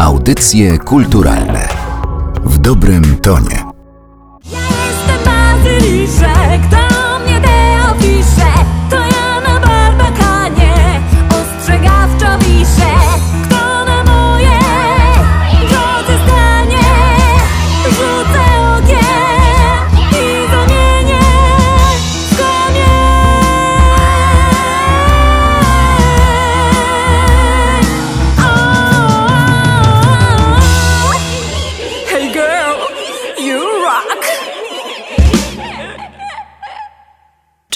Audycje kulturalne w dobrym tonie. Ja jestem do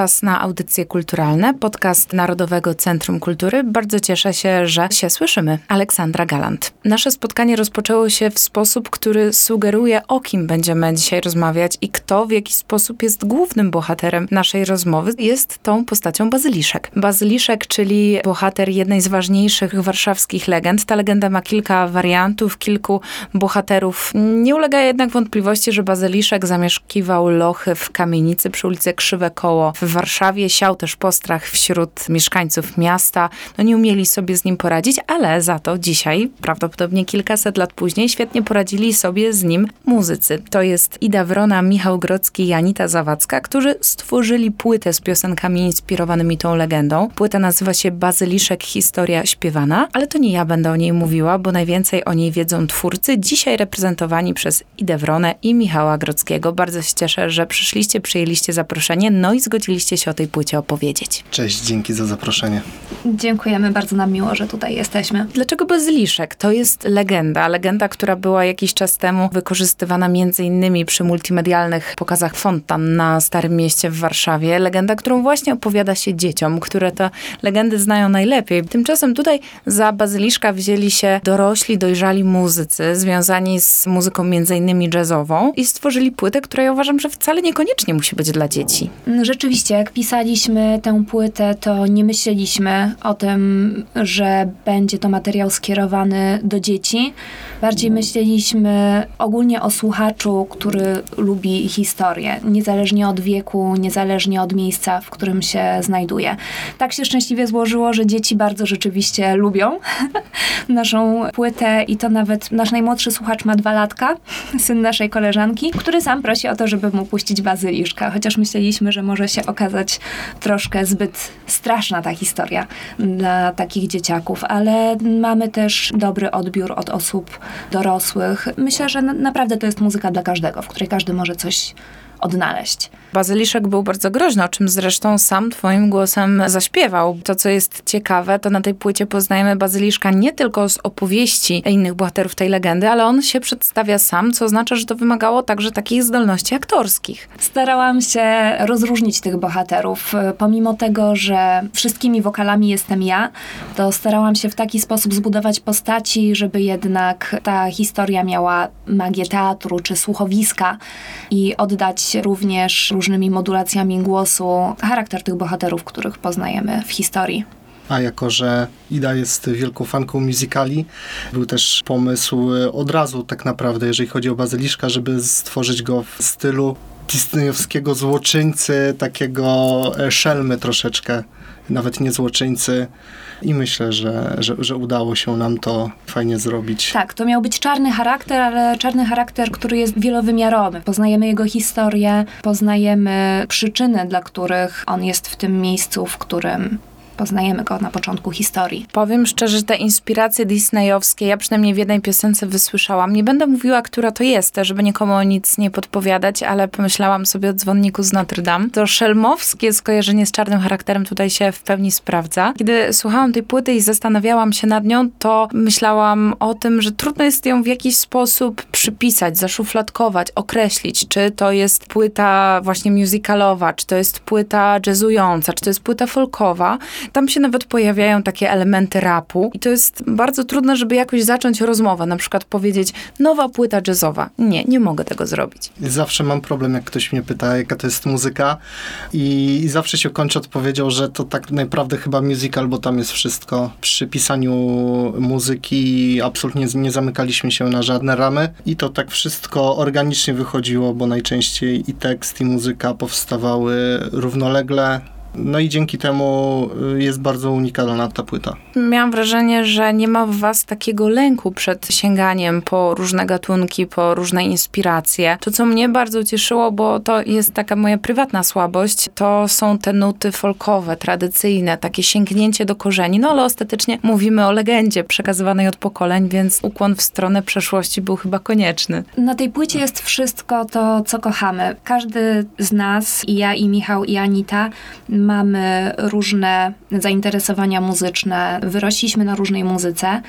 Czas na audycje kulturalne, podcast Narodowego Centrum Kultury. Bardzo cieszę się, że się słyszymy. Aleksandra Galant. Nasze spotkanie rozpoczęło się w sposób, który sugeruje, o kim będziemy dzisiaj rozmawiać i kto w jaki sposób jest głównym bohaterem naszej rozmowy. Jest tą postacią Bazyliszek. Bazyliszek, czyli bohater jednej z ważniejszych warszawskich legend. Ta legenda ma kilka wariantów, kilku bohaterów. Nie ulega jednak wątpliwości, że Bazyliszek zamieszkiwał lochy w kamienicy przy ulicy Krzywe Koło w Warszawie. Siał też postrach wśród mieszkańców miasta. No nie umieli sobie z nim poradzić, ale za to dzisiaj, prawdopodobnie kilkaset lat później, świetnie poradzili sobie z nim muzycy. To jest Ida Wrona, Michał Grodzki i Anita Zawadzka, którzy stworzyli płytę z piosenkami inspirowanymi tą legendą. Płyta nazywa się Bazyliszek Historia Śpiewana, ale to nie ja będę o niej mówiła, bo najwięcej o niej wiedzą twórcy, dzisiaj reprezentowani przez Idę Wronę i Michała Grodzkiego. Bardzo się cieszę, że przyszliście, przyjęliście zaproszenie, no i zgodziliście się o tej płycie opowiedzieć. Cześć, dzięki za zaproszenie. Dziękujemy, bardzo nam miło, że tutaj jesteśmy. Dlaczego Bazyliszek? To jest legenda. Legenda, która była jakiś czas temu wykorzystywana między innymi przy multimedialnych pokazach fontan na Starym Mieście w Warszawie. Legenda, którą właśnie opowiada się dzieciom, które te legendy znają najlepiej. Tymczasem tutaj za Bazyliszka wzięli się dorośli, dojrzali muzycy związani z muzyką między innymi jazzową i stworzyli płytę, która ja uważam, że wcale niekoniecznie musi być dla dzieci. Rzeczywiście, jak pisaliśmy tę płytę, to nie myśleliśmy o tym, że będzie to materiał skierowany do dzieci. Bardziej myśleliśmy ogólnie o słuchaczu, który lubi historię, niezależnie od wieku, niezależnie od miejsca, w którym się znajduje. Tak się szczęśliwie złożyło, że dzieci bardzo rzeczywiście lubią naszą płytę i to nawet nasz najmłodszy słuchacz ma dwa latka, syn naszej koleżanki, który sam prosi o to, żeby mu puścić bazyliszka, chociaż myśleliśmy, że może się okazać troszkę zbyt straszna ta historia dla takich dzieciaków, ale mamy też dobry odbiór od osób dorosłych. Myślę, że na- naprawdę to jest muzyka dla każdego, w której każdy może coś odnaleźć. Bazyliszek był bardzo groźny, o czym zresztą sam twoim głosem zaśpiewał. To, co jest ciekawe, to na tej płycie poznajemy Bazyliszka nie tylko z opowieści innych bohaterów tej legendy, ale on się przedstawia sam, co oznacza, że to wymagało także takich zdolności aktorskich. Starałam się rozróżnić tych bohaterów. Pomimo tego, że wszystkimi wokalami jestem ja, to starałam się w taki sposób zbudować postaci, żeby jednak ta historia miała magię teatru czy słuchowiska i oddać również różnymi modulacjami głosu charakter tych bohaterów, których poznajemy w historii. A jako, że Ida jest wielką fanką musicali, był też pomysł od razu tak naprawdę, jeżeli chodzi o Bazyliszka, żeby stworzyć go w stylu disneyowskiego złoczyńcy, takiego e, szelmy troszeczkę, nawet nie złoczyńcy. I myślę, że, że, że udało się nam to fajnie zrobić. Tak, to miał być czarny charakter, ale czarny charakter, który jest wielowymiarowy. Poznajemy jego historię, poznajemy przyczyny, dla których on jest w tym miejscu, w którym poznajemy go na początku historii. Powiem szczerze, że te inspiracje disneyowskie, ja przynajmniej w jednej piosence wysłyszałam. Nie będę mówiła, która to jest, żeby nikomu nic nie podpowiadać, ale pomyślałam sobie o dzwonniku z Notre Dame. To szelmowskie skojarzenie z czarnym charakterem tutaj się w pełni sprawdza. Kiedy słuchałam tej płyty i zastanawiałam się nad nią, to myślałam o tym, że trudno jest ją w jakiś sposób przypisać, zaszufladkować, określić, czy to jest płyta właśnie musicalowa, czy to jest płyta jazzująca, czy to jest płyta folkowa. Tam się nawet pojawiają takie elementy rapu i to jest bardzo trudne, żeby jakoś zacząć rozmowę, na przykład powiedzieć nowa płyta jazzowa. Nie, nie mogę tego zrobić. Zawsze mam problem, jak ktoś mnie pyta, jaka to jest muzyka i, i zawsze się kończy odpowiedzią, że to tak naprawdę chyba musical, bo tam jest wszystko. Przy pisaniu muzyki absolutnie nie zamykaliśmy się na żadne ramy i to tak wszystko organicznie wychodziło, bo najczęściej i tekst, i muzyka powstawały równolegle No i dzięki temu y, jest bardzo unikalna ta płyta. Miałam wrażenie, że nie ma w was takiego lęku przed sięganiem po różne gatunki, po różne inspiracje. To, co mnie bardzo cieszyło, bo to jest taka moja prywatna słabość, to są te nuty folkowe, tradycyjne, takie sięgnięcie do korzeni. No ale ostatecznie mówimy o legendzie przekazywanej od pokoleń, więc ukłon w stronę przeszłości był chyba konieczny. Na tej płycie jest wszystko to, co kochamy. Każdy z nas, i ja, i Michał, i Anita, mamy różne zainteresowania muzyczne, wyrośliśmy na różnej muzyce.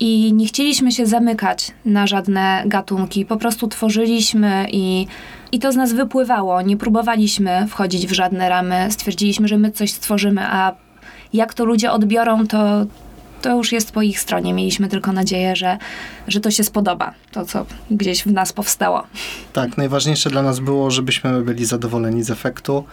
I nie chcieliśmy się zamykać na żadne gatunki, po prostu tworzyliśmy i, i to z nas wypływało. Nie próbowaliśmy wchodzić w żadne ramy, stwierdziliśmy, że my coś stworzymy, a jak to ludzie odbiorą, to, to już jest po ich stronie. Mieliśmy tylko nadzieję, że, że to się spodoba, to co gdzieś w nas powstało. Tak, najważniejsze dla nas było, żebyśmy byli zadowoleni z efektu.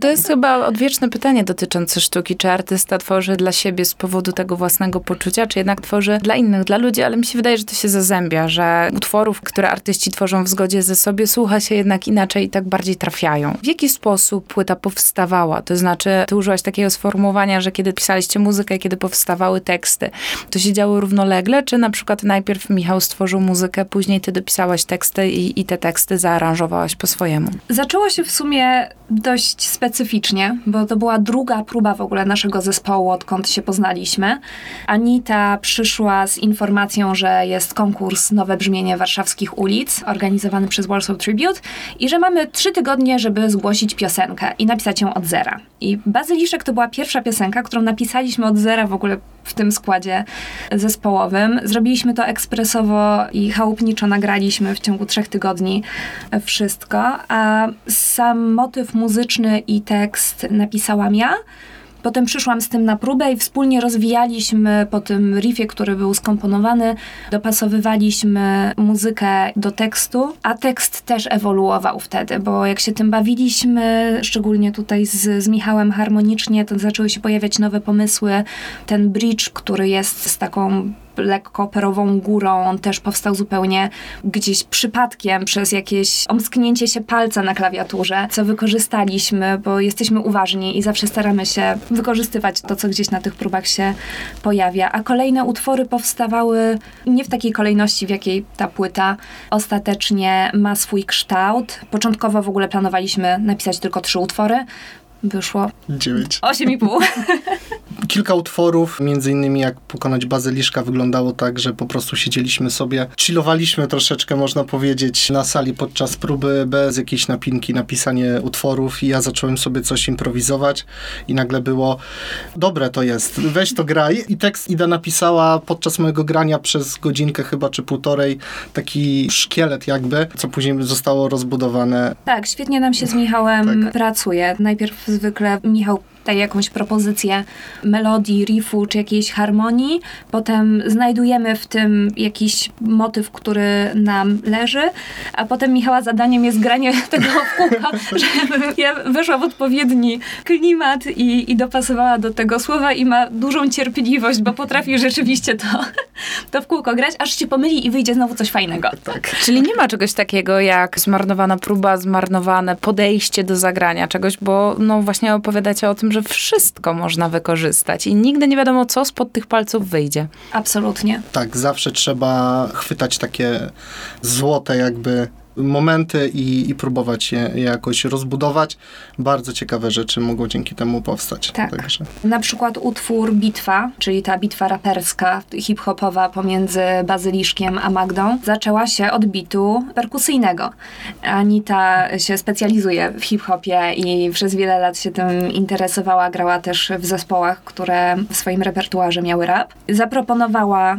To jest chyba odwieczne pytanie dotyczące sztuki. Czy artysta tworzy dla siebie z powodu tego własnego poczucia, czy jednak tworzy dla innych, dla ludzi? Ale mi się wydaje, że to się zazębia, że utworów, które artyści tworzą w zgodzie ze sobie, słucha się jednak inaczej i tak bardziej trafiają. W jaki sposób płyta powstawała? To znaczy, ty użyłaś takiego sformułowania, że kiedy pisaliście muzykę, kiedy powstawały teksty, to się działo równolegle, czy na przykład najpierw Michał stworzył muzykę, później ty dopisałaś teksty i, i te teksty zaaranżowałaś po swojemu? Zaczęło się w sumie dość specyficznie, bo to była druga próba w ogóle naszego zespołu, odkąd się poznaliśmy. Anita przyszła z informacją, że jest konkurs Nowe Brzmienie Warszawskich Ulic, organizowany przez Warsaw Tribute i że mamy trzy tygodnie, żeby zgłosić piosenkę i napisać ją od zera. I Bazyliszek to była pierwsza piosenka, którą napisaliśmy od zera w ogóle w tym składzie zespołowym. Zrobiliśmy to ekspresowo i chałupniczo nagraliśmy w ciągu trzech tygodni wszystko, a sam motyw muzyczny i tekst napisałam ja. Potem przyszłam z tym na próbę i wspólnie rozwijaliśmy po tym riffie, który był skomponowany, dopasowywaliśmy muzykę do tekstu, a tekst też ewoluował wtedy, bo jak się tym bawiliśmy, szczególnie tutaj z, z Michałem harmonicznie, to zaczęły się pojawiać nowe pomysły. Ten bridge, który jest z taką lekko perową górą. On też powstał zupełnie gdzieś przypadkiem przez jakieś omsknięcie się palca na klawiaturze, co wykorzystaliśmy, bo jesteśmy uważni i zawsze staramy się wykorzystywać to, co gdzieś na tych próbach się pojawia. A kolejne utwory powstawały nie w takiej kolejności, w jakiej ta płyta ostatecznie ma swój kształt. Początkowo w ogóle planowaliśmy napisać tylko trzy utwory. Wyszło Dziewięć. 8,5. Kilka utworów, między innymi jak pokonać bazyliszka, wyglądało tak, że po prostu siedzieliśmy sobie, chillowaliśmy troszeczkę, można powiedzieć, na sali podczas próby, bez jakiejś napinki, napisanie utworów i ja zacząłem sobie coś improwizować i nagle było, dobre to jest, weź to graj. I tekst Ida napisała podczas mojego grania przez godzinkę chyba, czy półtorej, taki szkielet jakby, co później zostało rozbudowane. Tak, świetnie nam się z Michałem Tak. pracuje. Najpierw zwykle Michał daje jakąś propozycję melodii, riffu czy jakiejś harmonii. Potem znajdujemy w tym jakiś motyw, który nam leży, a potem Michała zadaniem jest granie tego w kółko, żeby ja weszła w odpowiedni klimat i, i dopasowała do tego słowa i ma dużą cierpliwość, bo potrafi rzeczywiście to, to w kółko grać, aż się pomyli i wyjdzie znowu coś fajnego. Tak. Czyli nie ma czegoś takiego jak zmarnowana próba, zmarnowane podejście do zagrania czegoś, bo no właśnie opowiadacie o tym, że wszystko można wykorzystać i nigdy nie wiadomo, co spod tych palców wyjdzie. Absolutnie. Tak, zawsze trzeba chwytać takie złote jakby momenty i, i próbować je, je jakoś rozbudować. Bardzo ciekawe rzeczy mogą dzięki temu powstać. Tak. Także. Na przykład utwór Bitwa, czyli ta bitwa raperska, hip-hopowa pomiędzy Bazyliszkiem a Magdą, zaczęła się od bitu perkusyjnego. Anita się specjalizuje w hip-hopie i przez wiele lat się tym interesowała, grała też w zespołach, które w swoim repertuarze miały rap. Zaproponowała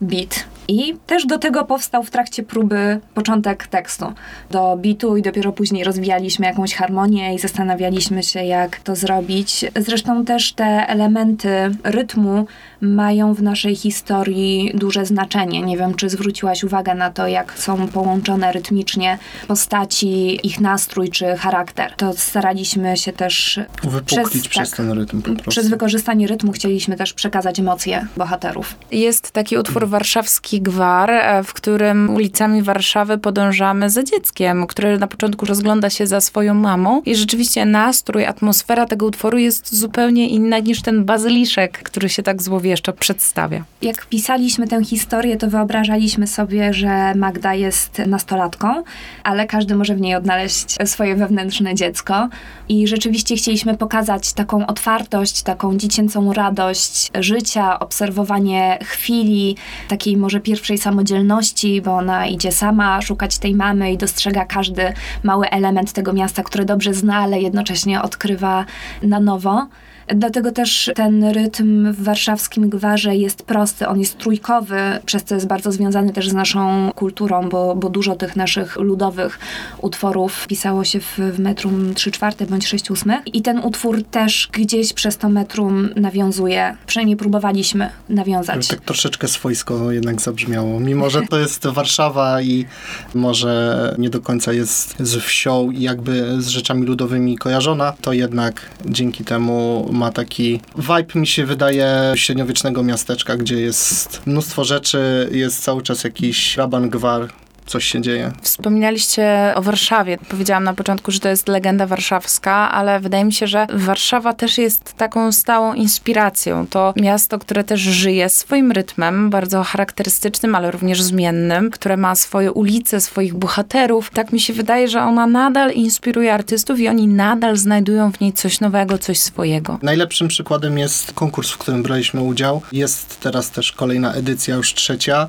beat. I też do tego powstał w trakcie próby początek tekstu. Do bitu i dopiero później rozwijaliśmy jakąś harmonię i zastanawialiśmy się, jak to zrobić. Zresztą też te elementy rytmu mają w naszej historii duże znaczenie. Nie wiem, czy zwróciłaś uwagę na to, jak są połączone rytmicznie postaci, ich nastrój czy charakter. To staraliśmy się też Wypuklić przez, tak, ten rytm po prostu. przez wykorzystanie rytmu chcieliśmy też przekazać emocje bohaterów. Jest taki utwór warszawski taki gwar, e, w którym ulicami Warszawy podążamy za dzieckiem, które na początku rozgląda się za swoją mamą i rzeczywiście nastrój, atmosfera tego utworu jest zupełnie inna niż ten bazyliszek, który się tak złowieszczo przedstawia. Jak pisaliśmy tę historię, to wyobrażaliśmy sobie, że Magda jest nastolatką, ale każdy może w niej odnaleźć swoje wewnętrzne dziecko. I rzeczywiście chcieliśmy pokazać taką otwartość, taką dziecięcą radość życia, obserwowanie chwili, takiej może pierwszej samodzielności, bo ona idzie sama szukać tej mamy i dostrzega każdy mały element tego miasta, które dobrze zna, ale jednocześnie odkrywa na nowo. Dlatego też ten rytm w warszawskim gwarze jest prosty, on jest trójkowy, przez co jest bardzo związany też z naszą kulturą, bo, bo dużo tych naszych ludowych utworów pisało się w, w metrum 3 czwarte bądź 6 ósmych. I ten utwór też gdzieś przez to metrum nawiązuje, przynajmniej próbowaliśmy nawiązać. Tak troszeczkę swojsko jednak zabrzmiało. Mimo, że to jest Warszawa i może nie do końca jest z wsią i jakby z rzeczami ludowymi kojarzona, to jednak dzięki temu ma taki vibe, mi się wydaje, średniowiecznego miasteczka, gdzie jest mnóstwo rzeczy, jest cały czas jakiś raban gwar, coś się dzieje. Wspominaliście o Warszawie. Powiedziałam na początku, że to jest legenda warszawska, ale wydaje mi się, że Warszawa też jest taką stałą inspiracją. To miasto, które też żyje swoim rytmem, bardzo charakterystycznym, ale również zmiennym, które ma swoje ulice, swoich bohaterów. Tak mi się wydaje, że ona nadal inspiruje artystów i oni nadal znajdują w niej coś nowego, coś swojego. Najlepszym przykładem jest konkurs, w którym braliśmy udział. Jest teraz też kolejna edycja, już trzecia.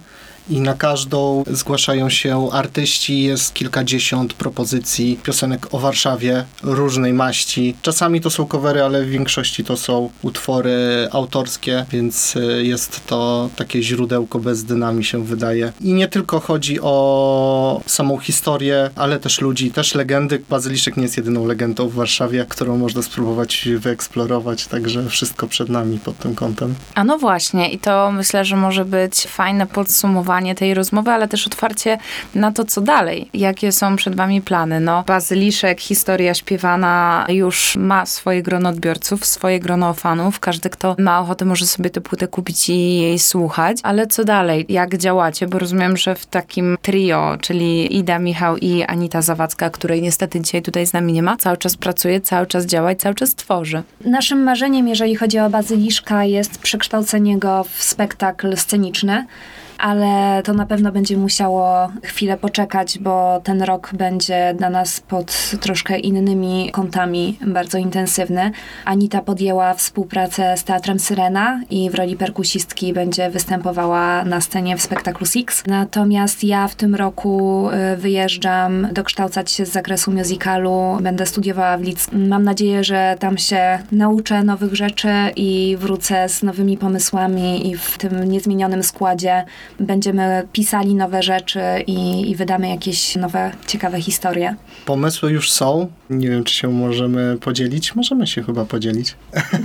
I na każdą zgłaszają się artyści, jest kilkadziesiąt propozycji piosenek o Warszawie różnej maści. Czasami to są covery, ale w większości to są utwory autorskie, więc y, jest to takie źródełko bez dna mi się wydaje. I nie tylko chodzi o samą historię, ale też ludzi, też legendy. Bazyliszek nie jest jedyną legendą w Warszawie, którą można spróbować wyeksplorować, także wszystko przed nami pod tym kątem. A no właśnie, i to myślę, że może być fajne podsumowanie tej rozmowy, ale też otwarcie na to, co dalej. Jakie są przed wami plany? No, Bazyliszek, historia śpiewana już ma swoje grono odbiorców, swoje grono fanów. Każdy, kto ma ochotę, może sobie tę płytę kupić i jej słuchać. Ale co dalej? Jak działacie? Bo rozumiem, że w takim trio, czyli Ida, Michał i Anita Zawadzka, której niestety dzisiaj tutaj z nami nie ma, cały czas pracuje, cały czas działa i cały czas tworzy. Naszym marzeniem, jeżeli chodzi o Bazyliszka, jest przekształcenie go w spektakl sceniczny ale to na pewno będzie musiało chwilę poczekać, bo ten rok będzie dla nas pod troszkę innymi kątami bardzo intensywny. Anita podjęła współpracę z Teatrem Syrena i w roli perkusistki będzie występowała na scenie w spektaklu Six. Natomiast ja w tym roku y, wyjeżdżam dokształcać się z zakresu musicalu, będę studiowała w Lidz. Mam nadzieję, że tam się nauczę nowych rzeczy i wrócę z nowymi pomysłami i w tym niezmienionym składzie będziemy pisali nowe rzeczy i, i wydamy jakieś nowe, ciekawe historie. Pomysły już są. Nie wiem, czy się możemy podzielić. Możemy się chyba podzielić.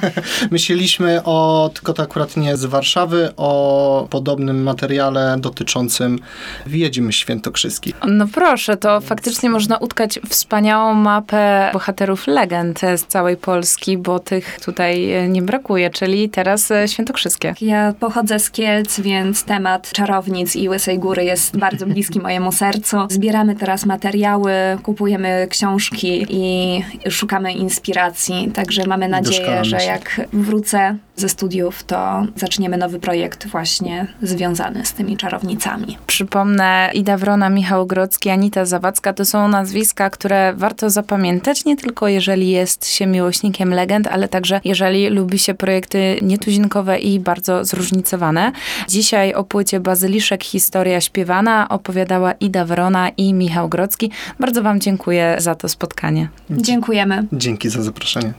Myśleliśmy o, tylko to akurat nie z Warszawy, o podobnym materiale dotyczącym Wiedźmy Świętokrzyskich. No proszę, to faktycznie można utkać wspaniałą mapę bohaterów legend z całej Polski, bo tych tutaj nie brakuje, czyli teraz Świętokrzyskie. Ja pochodzę z Kielc, więc temat czarownic i Łysej Góry jest bardzo bliski mojemu sercu. Zbieramy teraz materiały, kupujemy książki i szukamy inspiracji. Także mamy nadzieję, że jak wrócę ze studiów, to zaczniemy nowy projekt właśnie związany z tymi czarownicami. Przypomnę, Ida Wrona, Michał Grodzki, Anita Zawadzka to są nazwiska, które warto zapamiętać, nie tylko jeżeli jest się miłośnikiem legend, ale także jeżeli lubi się projekty nietuzinkowe i bardzo zróżnicowane. Dzisiaj o płycie Bazyliszek Historia Śpiewana opowiadała Ida Wrona i Michał Grodzki. Bardzo wam dziękuję za to spotkanie. Dziękujemy. Dzięki za zaproszenie.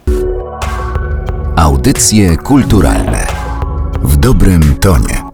Audycje kulturalne w dobrym tonie.